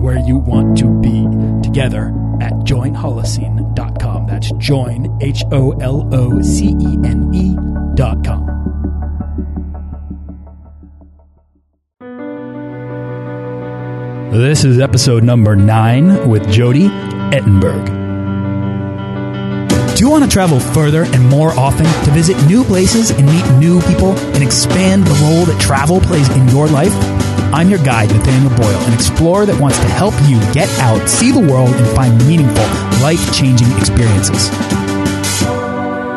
where you want to be together at joinholocene.com. That's join, H O L O C E N E.com. This is episode number nine with Jody Ettenberg. Do you want to travel further and more often to visit new places and meet new people and expand the role that travel plays in your life? I'm your guide, Nathaniel Boyle, an explorer that wants to help you get out, see the world, and find meaningful, life changing experiences.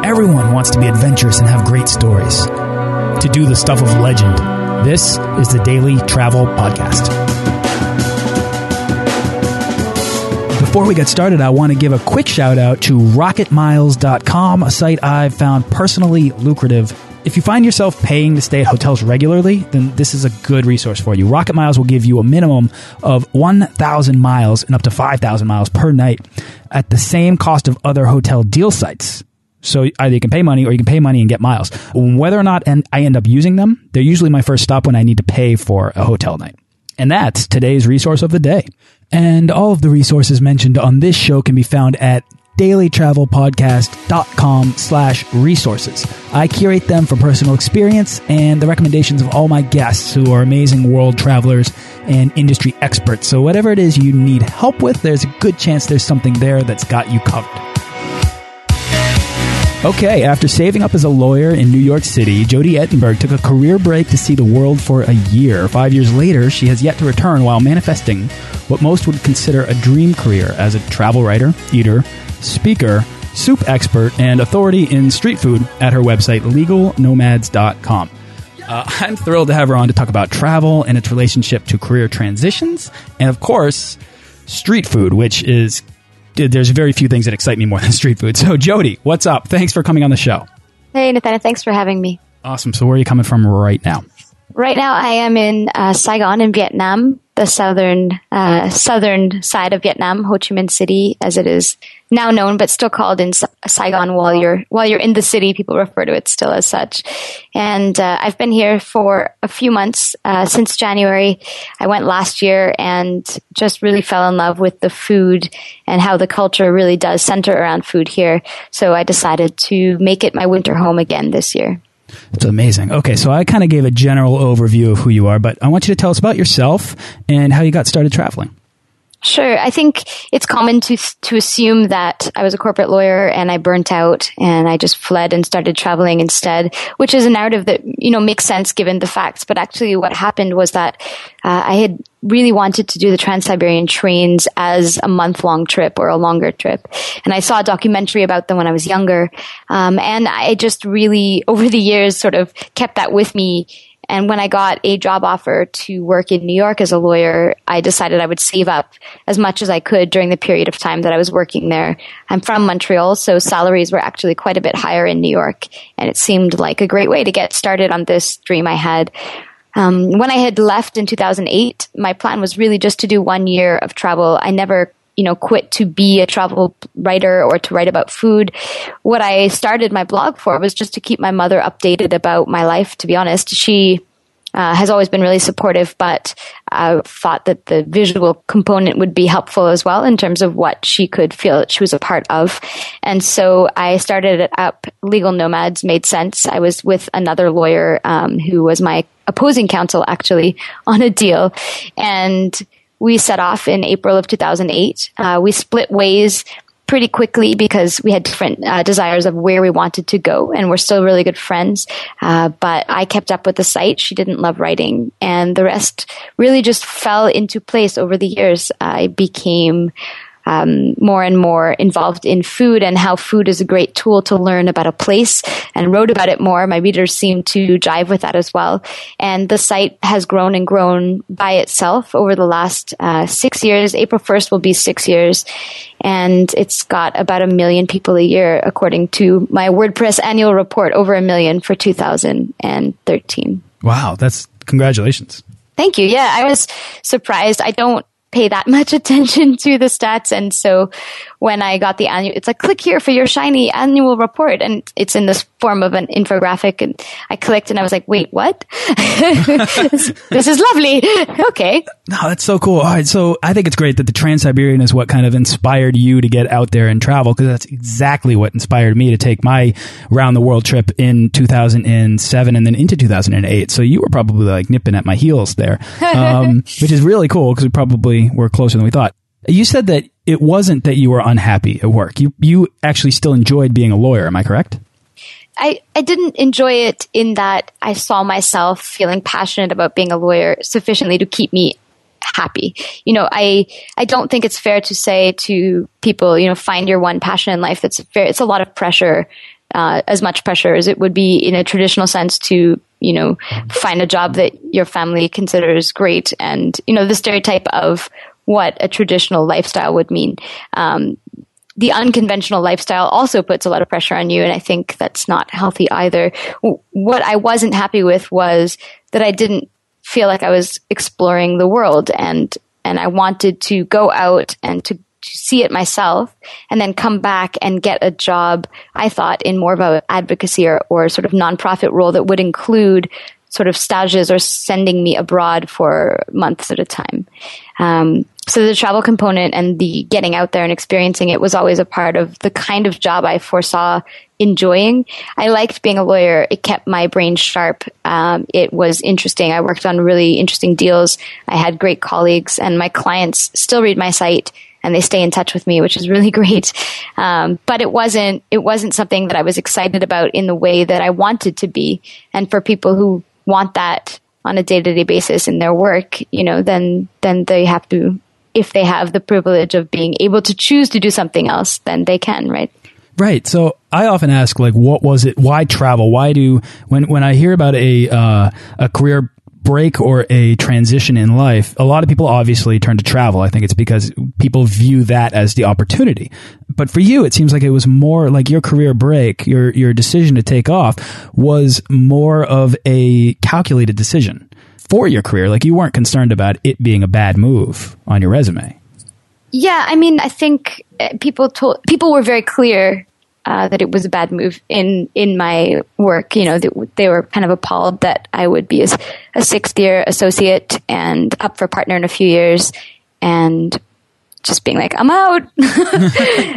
Everyone wants to be adventurous and have great stories, to do the stuff of legend. This is the Daily Travel Podcast. Before we get started, I want to give a quick shout out to rocketmiles.com, a site I've found personally lucrative. If you find yourself paying to stay at hotels regularly, then this is a good resource for you. Rocket Miles will give you a minimum of 1,000 miles and up to 5,000 miles per night at the same cost of other hotel deal sites. So either you can pay money or you can pay money and get miles. Whether or not I end up using them, they're usually my first stop when I need to pay for a hotel night. And that's today's resource of the day. And all of the resources mentioned on this show can be found at dailytravelpodcast.com slash resources. I curate them from personal experience and the recommendations of all my guests who are amazing world travelers and industry experts. So whatever it is you need help with, there's a good chance there's something there that's got you covered. Okay, after saving up as a lawyer in New York City, Jody Ettenberg took a career break to see the world for a year. Five years later, she has yet to return while manifesting what most would consider a dream career as a travel writer, eater, speaker, soup expert, and authority in street food at her website, legalnomads.com. Uh, I'm thrilled to have her on to talk about travel and its relationship to career transitions, and of course, street food, which is there's very few things that excite me more than street food. So, Jody, what's up? Thanks for coming on the show. Hey, Nathana, thanks for having me. Awesome. So, where are you coming from right now? Right now, I am in uh, Saigon in Vietnam, the southern uh, southern side of Vietnam, Ho Chi Minh City, as it is now known, but still called in Saigon. While you're while you're in the city, people refer to it still as such. And uh, I've been here for a few months uh, since January. I went last year and just really fell in love with the food and how the culture really does center around food here. So I decided to make it my winter home again this year. It's amazing. Okay, so I kind of gave a general overview of who you are, but I want you to tell us about yourself and how you got started traveling. Sure. I think it's common to to assume that I was a corporate lawyer and I burnt out and I just fled and started traveling instead, which is a narrative that you know makes sense given the facts. But actually, what happened was that uh, I had really wanted to do the Trans Siberian trains as a month long trip or a longer trip, and I saw a documentary about them when I was younger, um, and I just really over the years sort of kept that with me and when I got a job offer to work in New York as a lawyer, I decided I would save up as much as I could during the period of time that I was working there. I'm from Montreal, so salaries were actually quite a bit higher in New York, and it seemed like a great way to get started on this dream I had. Um, when I had left in 2008, my plan was really just to do one year of travel. I never you know, quit to be a travel writer or to write about food. What I started my blog for was just to keep my mother updated about my life, to be honest. She uh, has always been really supportive, but I thought that the visual component would be helpful as well in terms of what she could feel that she was a part of. And so I started it up. Legal Nomads made sense. I was with another lawyer um, who was my opposing counsel actually on a deal. And we set off in April of 2008. Uh, we split ways pretty quickly because we had different uh, desires of where we wanted to go, and we're still really good friends. Uh, but I kept up with the site. She didn't love writing, and the rest really just fell into place over the years. I became um, more and more involved in food and how food is a great tool to learn about a place and wrote about it more. My readers seem to jive with that as well. And the site has grown and grown by itself over the last uh, six years. April 1st will be six years. And it's got about a million people a year, according to my WordPress annual report, over a million for 2013. Wow, that's congratulations. Thank you. Yeah, I was surprised. I don't pay that much attention to the stats. And so when I got the annual, it's like, click here for your shiny annual report. And it's in this form of an infographic. And I clicked and I was like, wait, what? this, this, is lovely. okay. No, that's so cool. All right. So I think it's great that the Trans Siberian is what kind of inspired you to get out there and travel because that's exactly what inspired me to take my round the world trip in 2007 and then into 2008. So you were probably like nipping at my heels there, um, which is really cool because we probably were closer than we thought. You said that it wasn't that you were unhappy at work. You you actually still enjoyed being a lawyer. Am I correct? I, I didn't enjoy it in that I saw myself feeling passionate about being a lawyer sufficiently to keep me happy. You know, I I don't think it's fair to say to people, you know, find your one passion in life. That's fair. It's a lot of pressure, uh, as much pressure as it would be in a traditional sense to you know find a job that your family considers great, and you know the stereotype of what a traditional lifestyle would mean. Um, the unconventional lifestyle also puts a lot of pressure on you, and I think that's not healthy either. What I wasn't happy with was that I didn't feel like I was exploring the world, and and I wanted to go out and to, to see it myself, and then come back and get a job. I thought in more of a advocacy or, or sort of nonprofit role that would include sort of stages or sending me abroad for months at a time. Um, so the travel component and the getting out there and experiencing it was always a part of the kind of job I foresaw enjoying. I liked being a lawyer. It kept my brain sharp. Um, it was interesting. I worked on really interesting deals. I had great colleagues, and my clients still read my site and they stay in touch with me, which is really great. Um, but it wasn't it wasn't something that I was excited about in the way that I wanted to be. And for people who want that on a day to day basis in their work, you know, then then they have to if they have the privilege of being able to choose to do something else, then they can, right? Right. So I often ask, like, what was it? Why travel? Why do when when I hear about a uh, a career break or a transition in life, a lot of people obviously turn to travel. I think it's because people view that as the opportunity. But for you, it seems like it was more like your career break, your your decision to take off was more of a calculated decision for your career. Like you weren't concerned about it being a bad move on your resume. Yeah, I mean, I think uh, people told people were very clear uh, that it was a bad move in in my work. You know, they, they were kind of appalled that I would be a, a, sixth year associate and up for partner in a few years, and just being like, I'm out.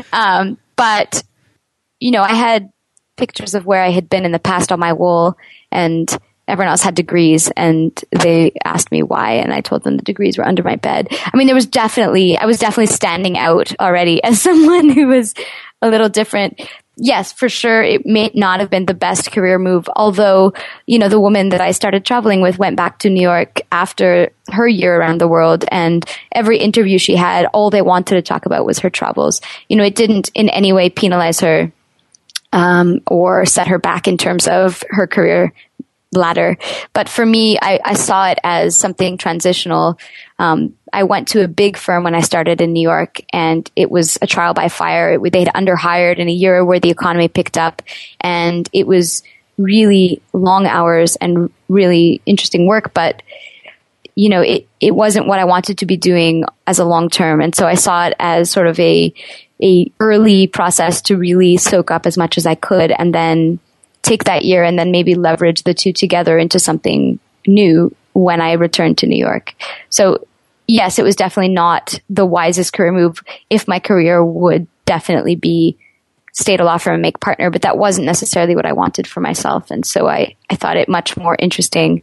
um, but you know, I had pictures of where I had been in the past on my wall, and everyone else had degrees and they asked me why and I told them the degrees were under my bed. I mean, there was definitely, I was definitely standing out already as someone who was a little different. Yes, for sure, it may not have been the best career move. Although, you know, the woman that I started traveling with went back to New York after her year around the world, and every interview she had, all they wanted to talk about was her travels. You know, it didn't in any way penalize her um, or set her back in terms of her career ladder. But for me, I, I saw it as something transitional. Um, I went to a big firm when I started in New York, and it was a trial by fire. It, they had underhired in a year where the economy picked up, and it was really long hours and really interesting work. But you know, it it wasn't what I wanted to be doing as a long term, and so I saw it as sort of a a early process to really soak up as much as I could, and then take that year and then maybe leverage the two together into something new when I returned to New York. So yes, it was definitely not the wisest career move if my career would definitely be stay at a law firm and make partner, but that wasn't necessarily what I wanted for myself. And so I, I thought it much more interesting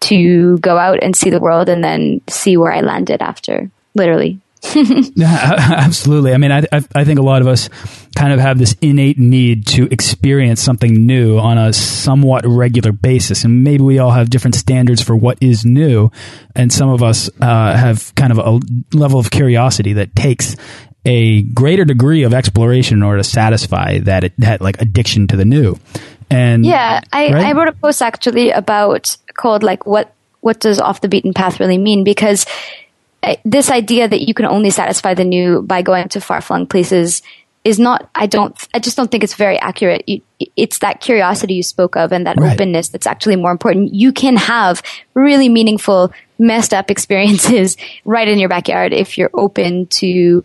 to go out and see the world and then see where I landed after, literally. yeah, absolutely. I mean, I, I think a lot of us kind of have this innate need to experience something new on a somewhat regular basis, and maybe we all have different standards for what is new, and some of us uh, have kind of a level of curiosity that takes a greater degree of exploration in order to satisfy that that like addiction to the new. And yeah, I, right? I wrote a post actually about called like what what does off the beaten path really mean because this idea that you can only satisfy the new by going to far flung places is not i don't i just don't think it's very accurate. You, it's that curiosity you spoke of and that right. openness that's actually more important. You can have really meaningful messed up experiences right in your backyard if you're open to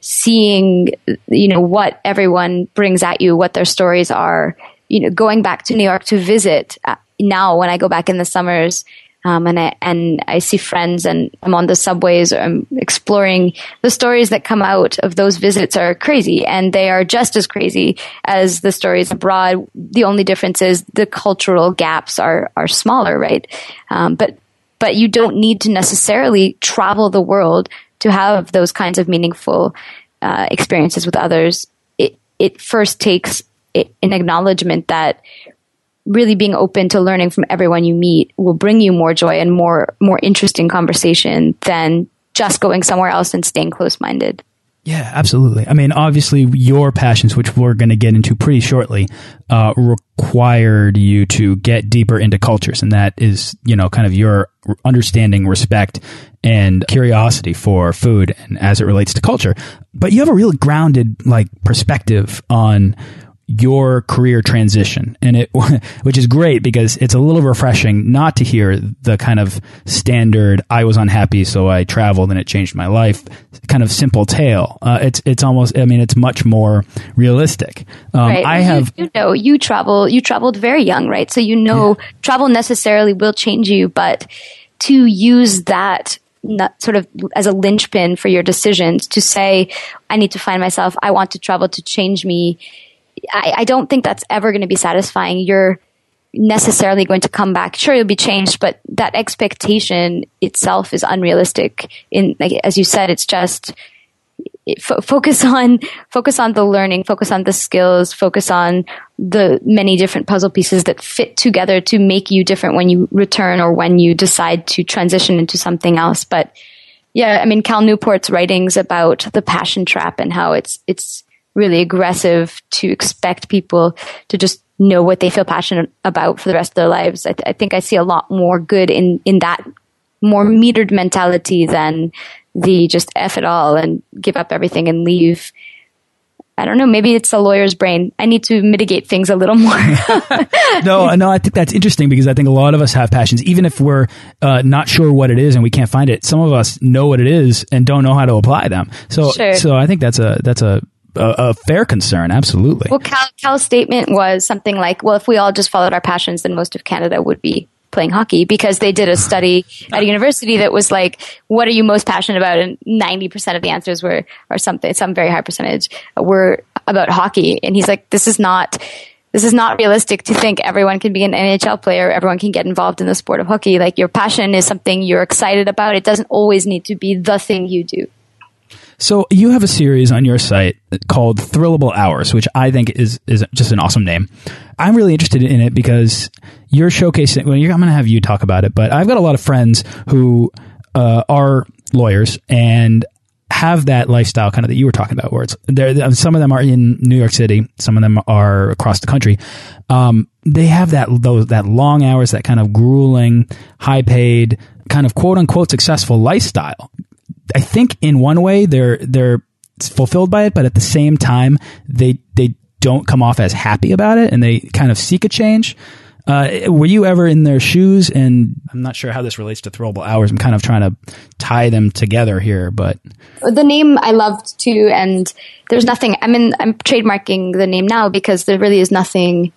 seeing you know what everyone brings at you what their stories are. You know going back to new york to visit uh, now when i go back in the summers um, and I and I see friends, and I'm on the subways. I'm exploring the stories that come out of those visits are crazy, and they are just as crazy as the stories abroad. The only difference is the cultural gaps are are smaller, right? Um, but but you don't need to necessarily travel the world to have those kinds of meaningful uh, experiences with others. It it first takes an acknowledgement that really being open to learning from everyone you meet will bring you more joy and more more interesting conversation than just going somewhere else and staying close minded. Yeah, absolutely. I mean, obviously, your passions, which we're going to get into pretty shortly, uh, required you to get deeper into cultures, and that is, you know, kind of your understanding, respect, and curiosity for food and as it relates to culture. But you have a really grounded, like, perspective on your career transition. And it which is great because it's a little refreshing not to hear the kind of standard I was unhappy so I traveled and it changed my life kind of simple tale. Uh, it's it's almost I mean it's much more realistic. Um, right. I have you, you, know you travel you traveled very young right? So you know yeah. travel necessarily will change you but to use that not sort of as a linchpin for your decisions to say I need to find myself. I want to travel to change me I, I don't think that's ever going to be satisfying. You're necessarily going to come back. Sure, you'll be changed, but that expectation itself is unrealistic. In like as you said, it's just focus on focus on the learning, focus on the skills, focus on the many different puzzle pieces that fit together to make you different when you return or when you decide to transition into something else. But yeah, I mean, Cal Newport's writings about the passion trap and how it's it's really aggressive to expect people to just know what they feel passionate about for the rest of their lives. I, th- I think I see a lot more good in, in that more metered mentality than the just F it all and give up everything and leave. I don't know. Maybe it's a lawyer's brain. I need to mitigate things a little more. no, no. I think that's interesting because I think a lot of us have passions, even if we're uh, not sure what it is and we can't find it. Some of us know what it is and don't know how to apply them. So, sure. so I think that's a that's a a, a, fair concern, absolutely. Well, Cal, Cal's statement was something like, "Well, if we all just followed our passions, then most of Canada would be playing hockey." Because they did a study at a university that was like, "What are you most passionate about?" And ninety percent of the answers were, or something, some very high percentage were about hockey. And he's like, "This is not." This is not realistic to think everyone can be an NHL player, everyone can get involved in the sport of hockey. Like your passion is something you're excited about. It doesn't always need to be the thing you do. So you have a series on your site called Thrillable Hours, which I think is is just an awesome name. I'm really interested in it because you're showcasing. Well, you're, I'm going to have you talk about it, but I've got a lot of friends who uh, are lawyers and have that lifestyle kind of that you were talking about, where it's there. Some of them are in New York City, some of them are across the country. Um, they have that those that long hours, that kind of grueling, high paid, kind of quote unquote successful lifestyle I think in one way they're they're fulfilled by it, but at the same time they they don't come off as happy about it, and they kind of seek a change. Uh, were you ever in their shoes? And I'm not sure how this relates to Thrillable Hours. I'm kind of trying to tie them together here, but the name I loved too, and there's nothing. I mean, I'm trademarking the name now because there really is nothing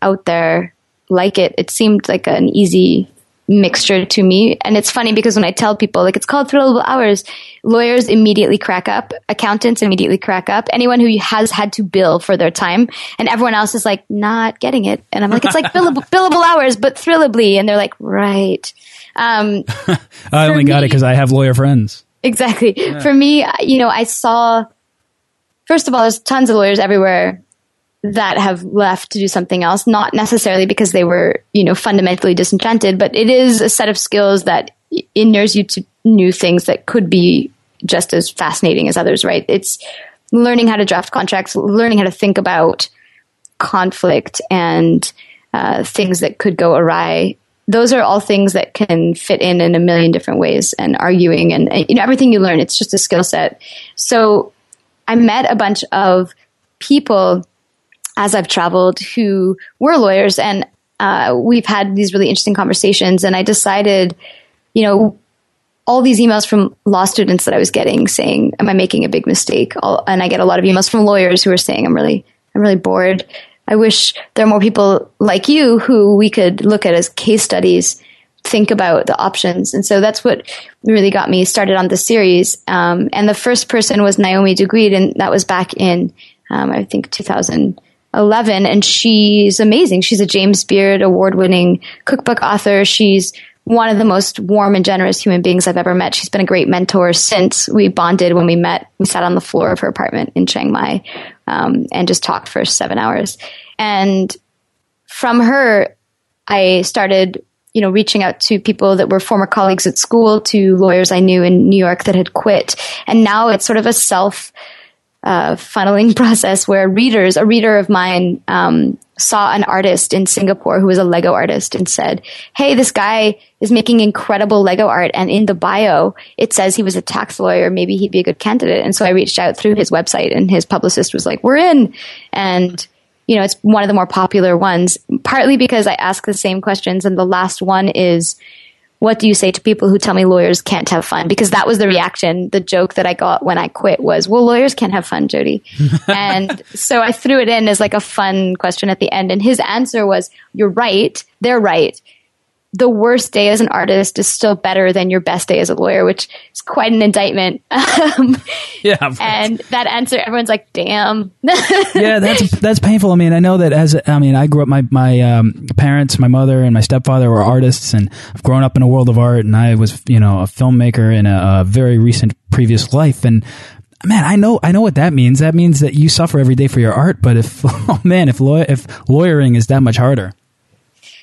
out there like it. It seemed like an easy mixture to me. And it's funny because when I tell people, like, it's called thrillable hours, lawyers immediately crack up, accountants immediately crack up, anyone who has had to bill for their time, and everyone else is like, not getting it. And I'm like, it's like billable, billable hours, but thrillably. And they're like, right. Um, I only got it because I have lawyer friends. Exactly. Yeah. For me, you know, I saw, first of all, there's tons of lawyers everywhere that have left to do something else, not necessarily because they were, you know, fundamentally disenchanted, but it is a set of skills that inures you to new things that could be just as fascinating as others, right? It's learning how to draft contracts, learning how to think about conflict and uh, things that could go awry. Those are all things that can fit in in a million different ways and arguing and, you know, everything you learn, it's just a skill set. So I met a bunch of people as I've traveled who were lawyers and uh, we've had these really interesting conversations and I decided, you know, all these emails from law students that I was getting saying, "Am I making a big mistake?" All, and I get a lot of emails from lawyers who are saying, "I'm really, I'm really bored. I wish there are more people like you who we could look at as case studies, think about the options." And so that's what really got me started on this series. Um, and the first person was Naomi Duguid, and that was back in, um, I think, 2011. And she's amazing. She's a James Beard award-winning cookbook author. She's one of the most warm and generous human beings I've ever met. She's been a great mentor since we bonded when we met. We sat on the floor of her apartment in Chiang Mai um, and just talked for seven hours. And from her, I started, you know, reaching out to people that were former colleagues at school, to lawyers I knew in New York that had quit, and now it's sort of a self uh, funneling process where readers, a reader of mine, um, saw an artist in Singapore who was a Lego artist and said, Hey, this guy is making incredible Lego art. And in the bio, it says he was a tax lawyer. Maybe he'd be a good candidate. And so I reached out through his website and his publicist was like, we're in. And, you know, it's one of the more popular ones, partly because I ask the same questions. And the last one is, what do you say to people who tell me lawyers can't have fun? Because that was the reaction. The joke that I got when I quit was, well, lawyers can't have fun, Jody. and so I threw it in as like a fun question at the end. And his answer was, you're right. They're right the worst day as an artist is still better than your best day as a lawyer, which is quite an indictment. Um, yeah, and that answer, everyone's like, "Damn." yeah, that's that's painful. I mean, I know that as I mean, I grew up. My my um, parents, my mother, and my stepfather were artists, and I've grown up in a world of art. And I was, you know, a filmmaker in a, a very recent previous life, and man, I know, I know what that means. That means that you suffer every day for your art. But if, oh man, if law if lawyering is that much harder,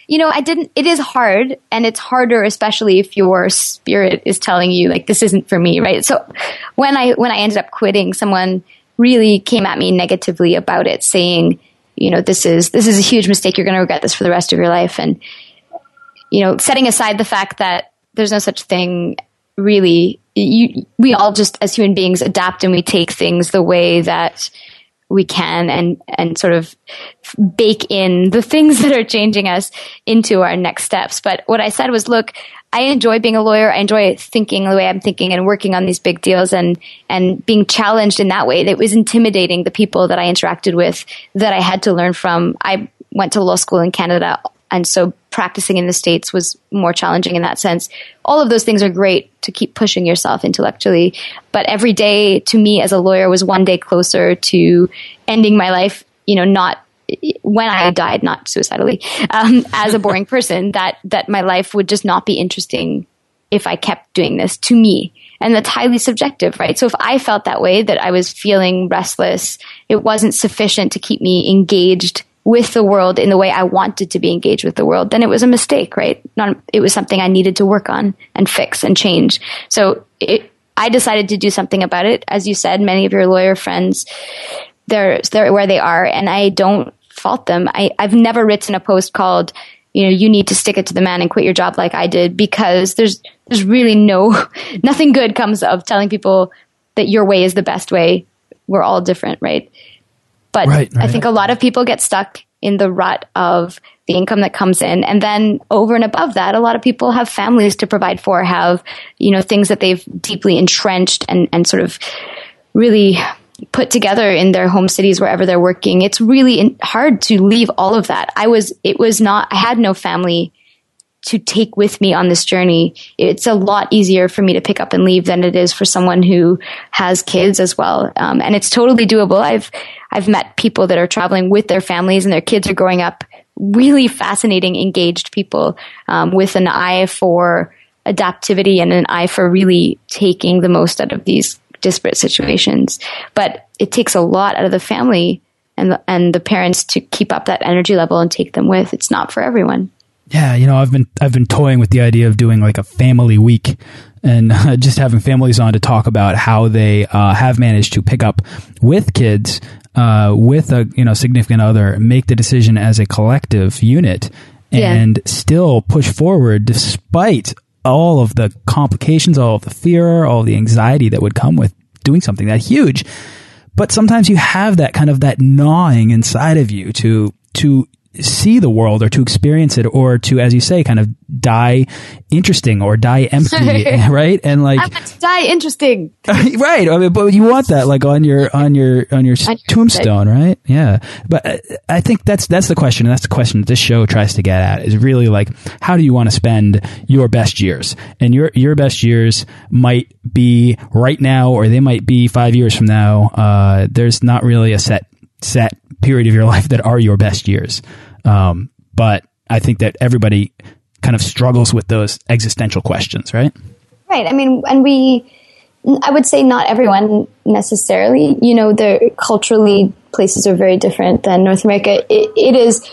you know, I didn't, it is hard and it's harder, especially if your spirit is telling you like, this isn't for me, right? So when I, when I ended up quitting, someone really came at me negatively about it saying, you know, this is, this is a huge mistake. You're going to regret this for the rest of your life. And, you know, setting aside the fact that there's no such thing really, you, we all just as human beings adapt and we take things the way that, we can and and sort of bake in the things that are changing us into our next steps. But what I said was, look, I enjoy being a lawyer. I enjoy thinking the way I'm thinking and working on these big deals and and being challenged in that way. It was intimidating the people that I interacted with that I had to learn from. I went to law school in Canada and so practicing in the states was more challenging in that sense all of those things are great to keep pushing yourself intellectually but every day to me as a lawyer was one day closer to ending my life you know not when I died, not suicidally, um, as a boring person, that that my life would just not be interesting if I kept doing this to me. And that's highly subjective, right? So if I felt that way, that I was feeling restless, it wasn't sufficient to keep me engaged with the world in the way I wanted to be engaged with the world, then it was a mistake, right? Not, it was something I needed to work on and fix and change. So it, I decided to do something about it. As you said, many of your lawyer friends, they're, they're where they are, and I don't fault them. I, I've never written a post called, you know, you need to stick it to the man and quit your job like I did because there's, there's really no, nothing good comes of telling people that your way is the best way. We're all different, right? But right, right. I think a lot of people get stuck in the rut of the income that comes in. And then over and above that, a lot of people have families to provide for, have, you know, things that they've deeply entrenched and, and sort of really put together in their home cities wherever they're working. It's really hard to leave all of that. I was, it was not, I had no family to take with me on this journey. It's a lot easier for me to pick up and leave than it is for someone who has kids as well. Um, and it's totally doable. I've I've met people that are traveling with their families and their kids are growing up really fascinating, engaged people um, with an eye for adaptivity and an eye for really taking the most out of these disparate situations. But it takes a lot out of the family and the, and the parents to keep up that energy level and take them with. It's not for everyone. Yeah, you know, I've been I've been toying with the idea of doing like a family week and uh, just having families on to talk about how they uh, have managed to pick up with kids uh, with a you know significant other, make the decision as a collective unit, and yeah. still push forward despite all of the complications, all of the fear, all the anxiety that would come with doing something that huge. But sometimes you have that kind of that gnawing inside of you to to see the world or to experience it or to as you say kind of die interesting or die empty right? And like die interesting. Right. I mean, but you want that like on your on your on your tombstone right? Yeah. But I think that's that's the question and that's the question that this show tries to get at is really like how do you want to spend your best years? And your your best years might be right now or they might be five years from now. Uh, there's not really a set set period of your life that are your best years. Um, but I think that everybody kind of struggles with those existential questions, right? Right. I mean, and we, I would say not everyone necessarily, you know, the culturally places are very different than North America. it, it is,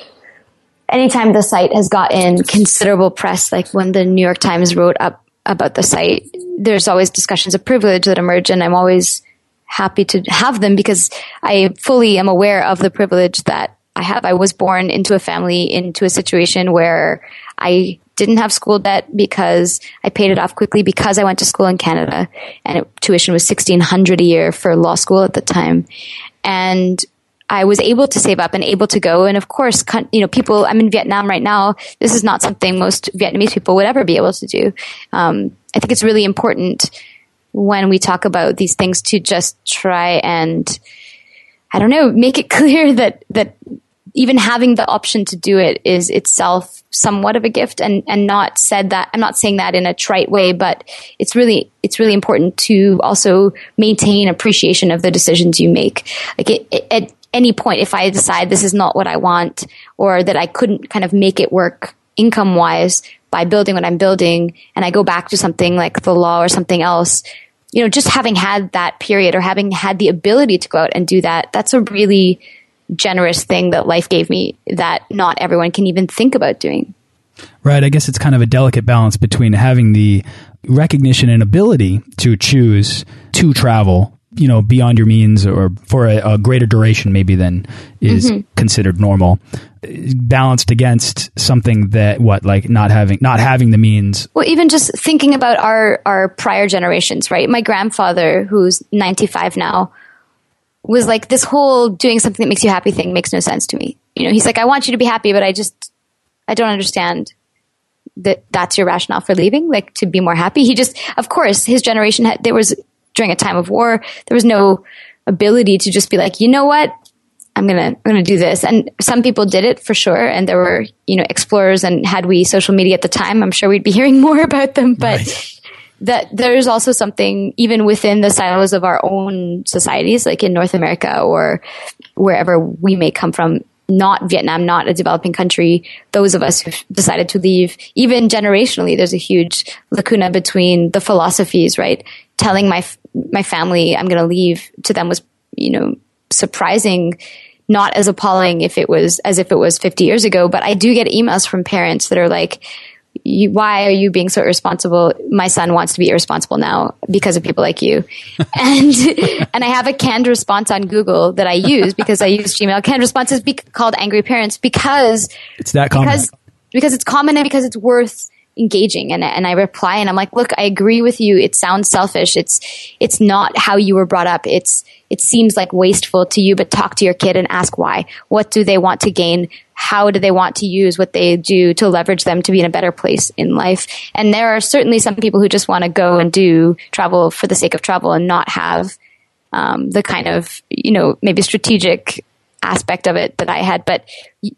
anytime the site has gotten considerable press, like when the New York Times wrote up about the site, there's always discussions of privilege that emerge and I'm always happy to have them because I fully am aware of the privilege that I have. I was born into a family, into a situation where I didn't have school debt because I paid it off quickly because I went to school in Canada and it, tuition was 1600 a year for law school at the time. And I was able to save up and able to go. And of course, you know, people, I'm in Vietnam right now. This is not something most Vietnamese people would ever be able to do. Um, I think it's really important when we talk about these things to just try and I don't know, make it clear that that even having the option to do it is itself somewhat of a gift and and not said that I'm not saying that in a trite way but it's really it's really important to also maintain appreciation of the decisions you make. Like it, it, at any point if I decide this is not what I want or that I couldn't kind of make it work income wise by building what I'm building and I go back to something like the law or something else you know, just having had that period or having had the ability to go out and do that, that's a really generous thing that life gave me that not everyone can even think about doing. Right. I guess it's kind of a delicate balance between having the recognition and ability to choose to travel you know beyond your means or for a, a greater duration maybe than is mm -hmm. considered normal balanced against something that what like not having not having the means well even just thinking about our our prior generations right my grandfather who's 95 now was like this whole doing something that makes you happy thing makes no sense to me you know he's like i want you to be happy but i just i don't understand that that's your rationale for leaving like to be more happy he just of course his generation had there was during a time of war. There was no ability to just be like, you know what? I'm gonna I'm gonna do this. And some people did it for sure. And there were you know explorers. And had we social media at the time, I'm sure we'd be hearing more about them. But right. that there's also something even within the silos of our own societies, like in North America or wherever we may come from. Not Vietnam, not a developing country. Those of us who've decided to leave, even generationally, there's a huge lacuna between the philosophies, right? Telling my my family I'm going to leave to them was, you know, surprising, not as appalling if it was as if it was 50 years ago. But I do get emails from parents that are like, why are you being so irresponsible? My son wants to be irresponsible now because of people like you. and, and I have a canned response on Google that I use because I use Gmail. Canned response is be- called angry parents because it's that common. Because, because it's common and because it's worth engaging and, and I reply and I'm like, look, I agree with you. It sounds selfish. It's, it's not how you were brought up. It's, it seems like wasteful to you, but talk to your kid and ask why. What do they want to gain? How do they want to use what they do to leverage them to be in a better place in life? And there are certainly some people who just want to go and do travel for the sake of travel and not have um, the kind of, you know, maybe strategic aspect of it that I had. But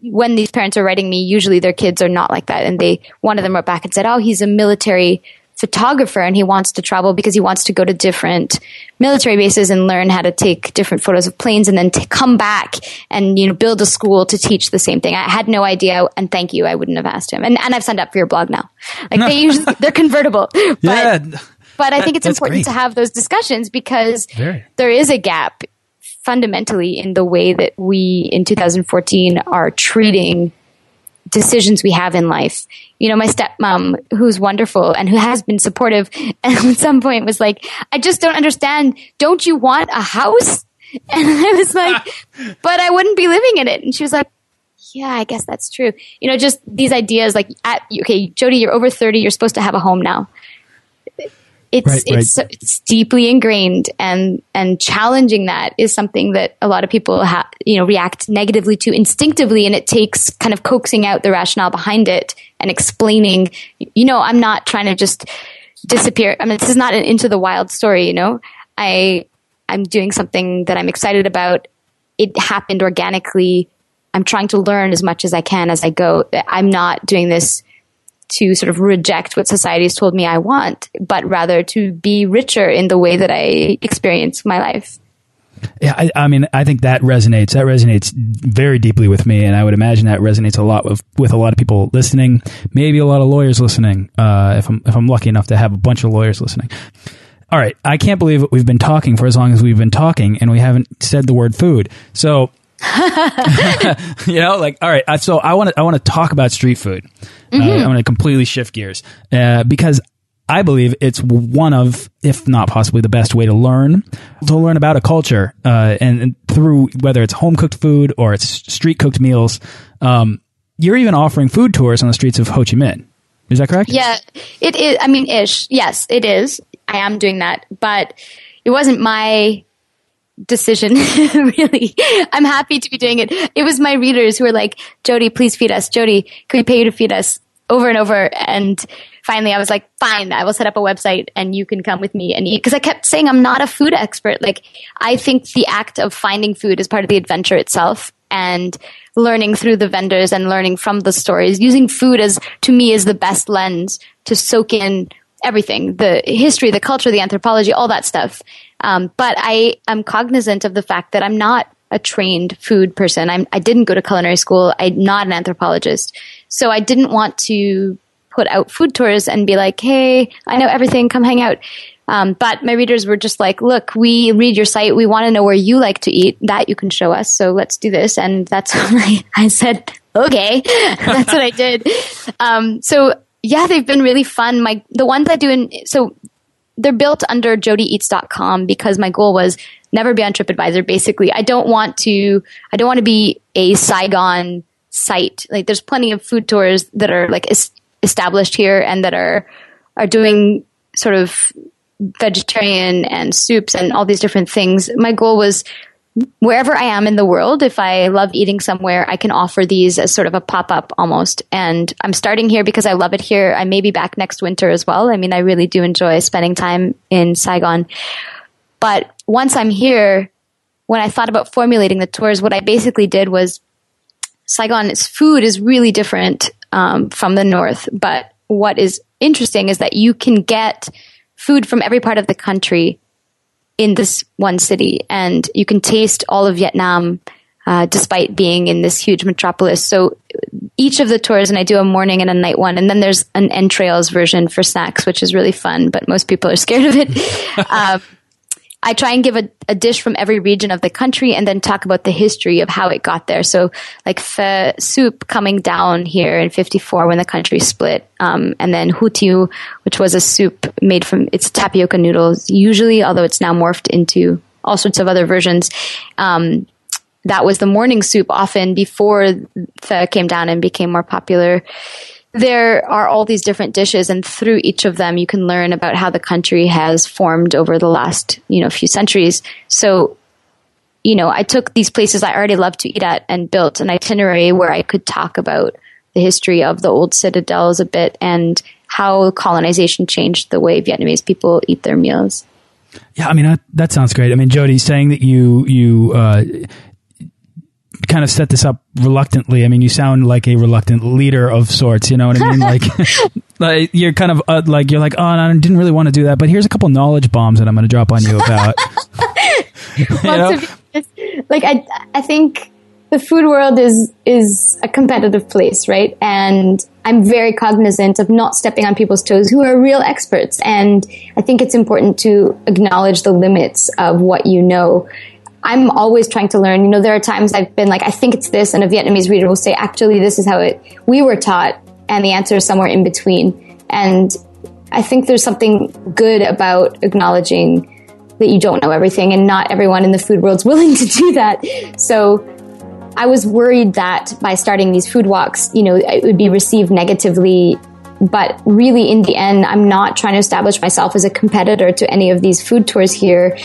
when these parents are writing me, usually their kids are not like that. And they, one of them wrote back and said, Oh, he's a military photographer and he wants to travel because he wants to go to different military bases and learn how to take different photos of planes and then to come back and you know build a school to teach the same thing. I had no idea and thank you I wouldn't have asked him. And and I've signed up for your blog now. Like they usually they're convertible. But, yeah. But I think it's important great. to have those discussions because Very. there is a gap fundamentally in the way that we in 2014 are treating decisions we have in life. You know, my stepmom, who's wonderful and who has been supportive, at some point was like, I just don't understand. Don't you want a house? And I was like, but I wouldn't be living in it. And she was like, yeah, I guess that's true. You know, just these ideas like, at, okay, Jody, you're over 30. You're supposed to have a home now it's right, it's right. it's deeply ingrained and and challenging that is something that a lot of people ha- you know react negatively to instinctively and it takes kind of coaxing out the rationale behind it and explaining you know I'm not trying to just disappear. I mean this is not an into the wild story you know? I I'm doing something that I'm excited about. It happened organically. I'm trying to learn as much as I can as I go. I'm not doing this to sort of reject what society has told me I want, but rather to be richer in the way that I experience my life. Yeah, I, I, mean, I think that resonates. That resonates very deeply with me, and I would imagine that resonates a lot with with a lot of people listening. Maybe a lot of lawyers listening. Uh, if I'm if I'm lucky enough to have a bunch of lawyers listening. All right, I can't believe we've been talking for as long as we've been talking, and we haven't said the word food. So you know, like all right. So I want to I want to talk about street food. Mm -hmm. uh. I want to completely shift gears uh, because I believe it's one of, if not possibly the best way to learn to learn about a culture, uh, and, and, through whether it's home cooked food or it's street cooked meals. Um, you're even offering food tours on the streets of Ho Chi Minh. Is that correct? Yeah, it is. I mean, ish. Yes, it is. I am doing that, but it wasn't my decision, really. I'm happy to be doing it. It was my readers who were like, Jody, please feed us. Jody, can we pay you to feed us? Over and over. And finally I was like, fine, I will set up a website and you can come with me and eat. Cause I kept saying I'm not a food expert. Like, I think the act of finding food is part of the adventure itself and learning through the vendors and learning from the stories. Using food as, to me, is the best lens to soak in everything the history, the culture, the anthropology, all that stuff. Um, but I am cognizant of the fact that I'm not a trained food person. I'm, I didn't go to culinary school. I'm not an anthropologist. So I didn't want to put out food tours and be like, hey, I know everything, come hang out. Um, but my readers were just like, look, we read your site. We want to know where you like to eat. That you can show us. So let's do this. And that's when I, I said, okay, that's what I did. Um, so yeah, they've been really fun. My, the ones I do in, so they're built under jodyeats.com because my goal was never be on TripAdvisor. Basically, I don't want to, I don't want to be a Saigon site. Like there's plenty of food tours that are like es- established here and that are, are doing sort of vegetarian and soups and all these different things. My goal was wherever I am in the world, if I love eating somewhere, I can offer these as sort of a pop up almost. And I'm starting here because I love it here. I may be back next winter as well. I mean, I really do enjoy spending time in Saigon. But once I'm here, when I thought about formulating the tours, what I basically did was Saigon's food is really different um, from the north. But what is interesting is that you can get food from every part of the country in this one city, and you can taste all of Vietnam. Uh, despite being in this huge metropolis. So each of the tours, and I do a morning and a night one, and then there's an entrails version for snacks, which is really fun, but most people are scared of it. uh, I try and give a, a, dish from every region of the country and then talk about the history of how it got there. So, like the soup coming down here in 54 when the country split, um, and then hu tieu, which was a soup made from, it's tapioca noodles, usually, although it's now morphed into all sorts of other versions. Um, that was the morning soup often before the came down and became more popular there are all these different dishes and through each of them you can learn about how the country has formed over the last you know few centuries so you know i took these places i already love to eat at and built an itinerary where i could talk about the history of the old citadels a bit and how colonization changed the way vietnamese people eat their meals yeah, I mean that, that sounds great. I mean, Jody, saying that you you uh, kind of set this up reluctantly. I mean, you sound like a reluctant leader of sorts. You know what I mean? Like, like you're kind of uh, like you're like, oh, no, I didn't really want to do that, but here's a couple knowledge bombs that I'm going to drop on you about. you like I, I think the food world is is a competitive place, right? And I'm very cognizant of not stepping on people's toes who are real experts. And I think it's important to acknowledge the limits of what you know I'm always trying to learn. You know, there are times I've been like, I think it's this, and a Vietnamese reader will say, actually, this is how it we were taught, and the answer is somewhere in between. And I think there's something good about acknowledging that you don't know everything, and not everyone in the food world's willing to do that. So I was worried that by starting these food walks, you know, it would be received negatively. But really, in the end, I'm not trying to establish myself as a competitor to any of these food tours here.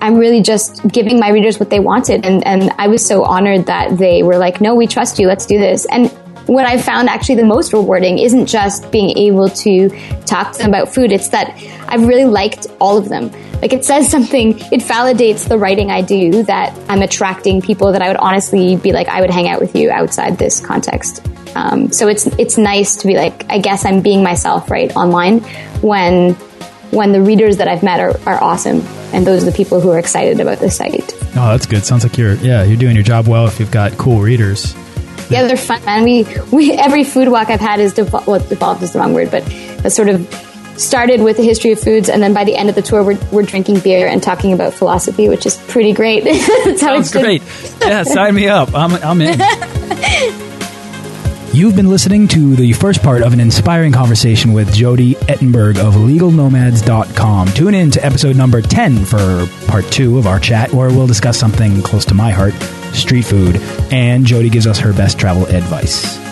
I'm really just giving my readers what they wanted. And, and I was so honored that they were like, no, we trust you. Let's do this. And what I found actually the most rewarding isn't just being able to talk to them about food. It's that I've really liked all of them. Like it says something, it validates the writing I do that I'm attracting people that I would honestly be like, I would hang out with you outside this context. Um, so it's it's nice to be like, I guess I'm being myself right online when when the readers that I've met are, are awesome and those are the people who are excited about the site. Oh, that's good. Sounds like you're yeah you're doing your job well if you've got cool readers. Yeah, they're fun, man. We we every food walk I've had is devolved. Well, devolved is the wrong word, but that sort of started with the history of foods, and then by the end of the tour, we're, we're drinking beer and talking about philosophy, which is pretty great. That's how Sounds great. yeah, sign me up. I'm I'm in. You've been listening to the first part of an inspiring conversation with Jody Ettenberg of LegalNomads.com. Tune in to episode number 10 for part two of our chat, where we'll discuss something close to my heart street food, and Jody gives us her best travel advice.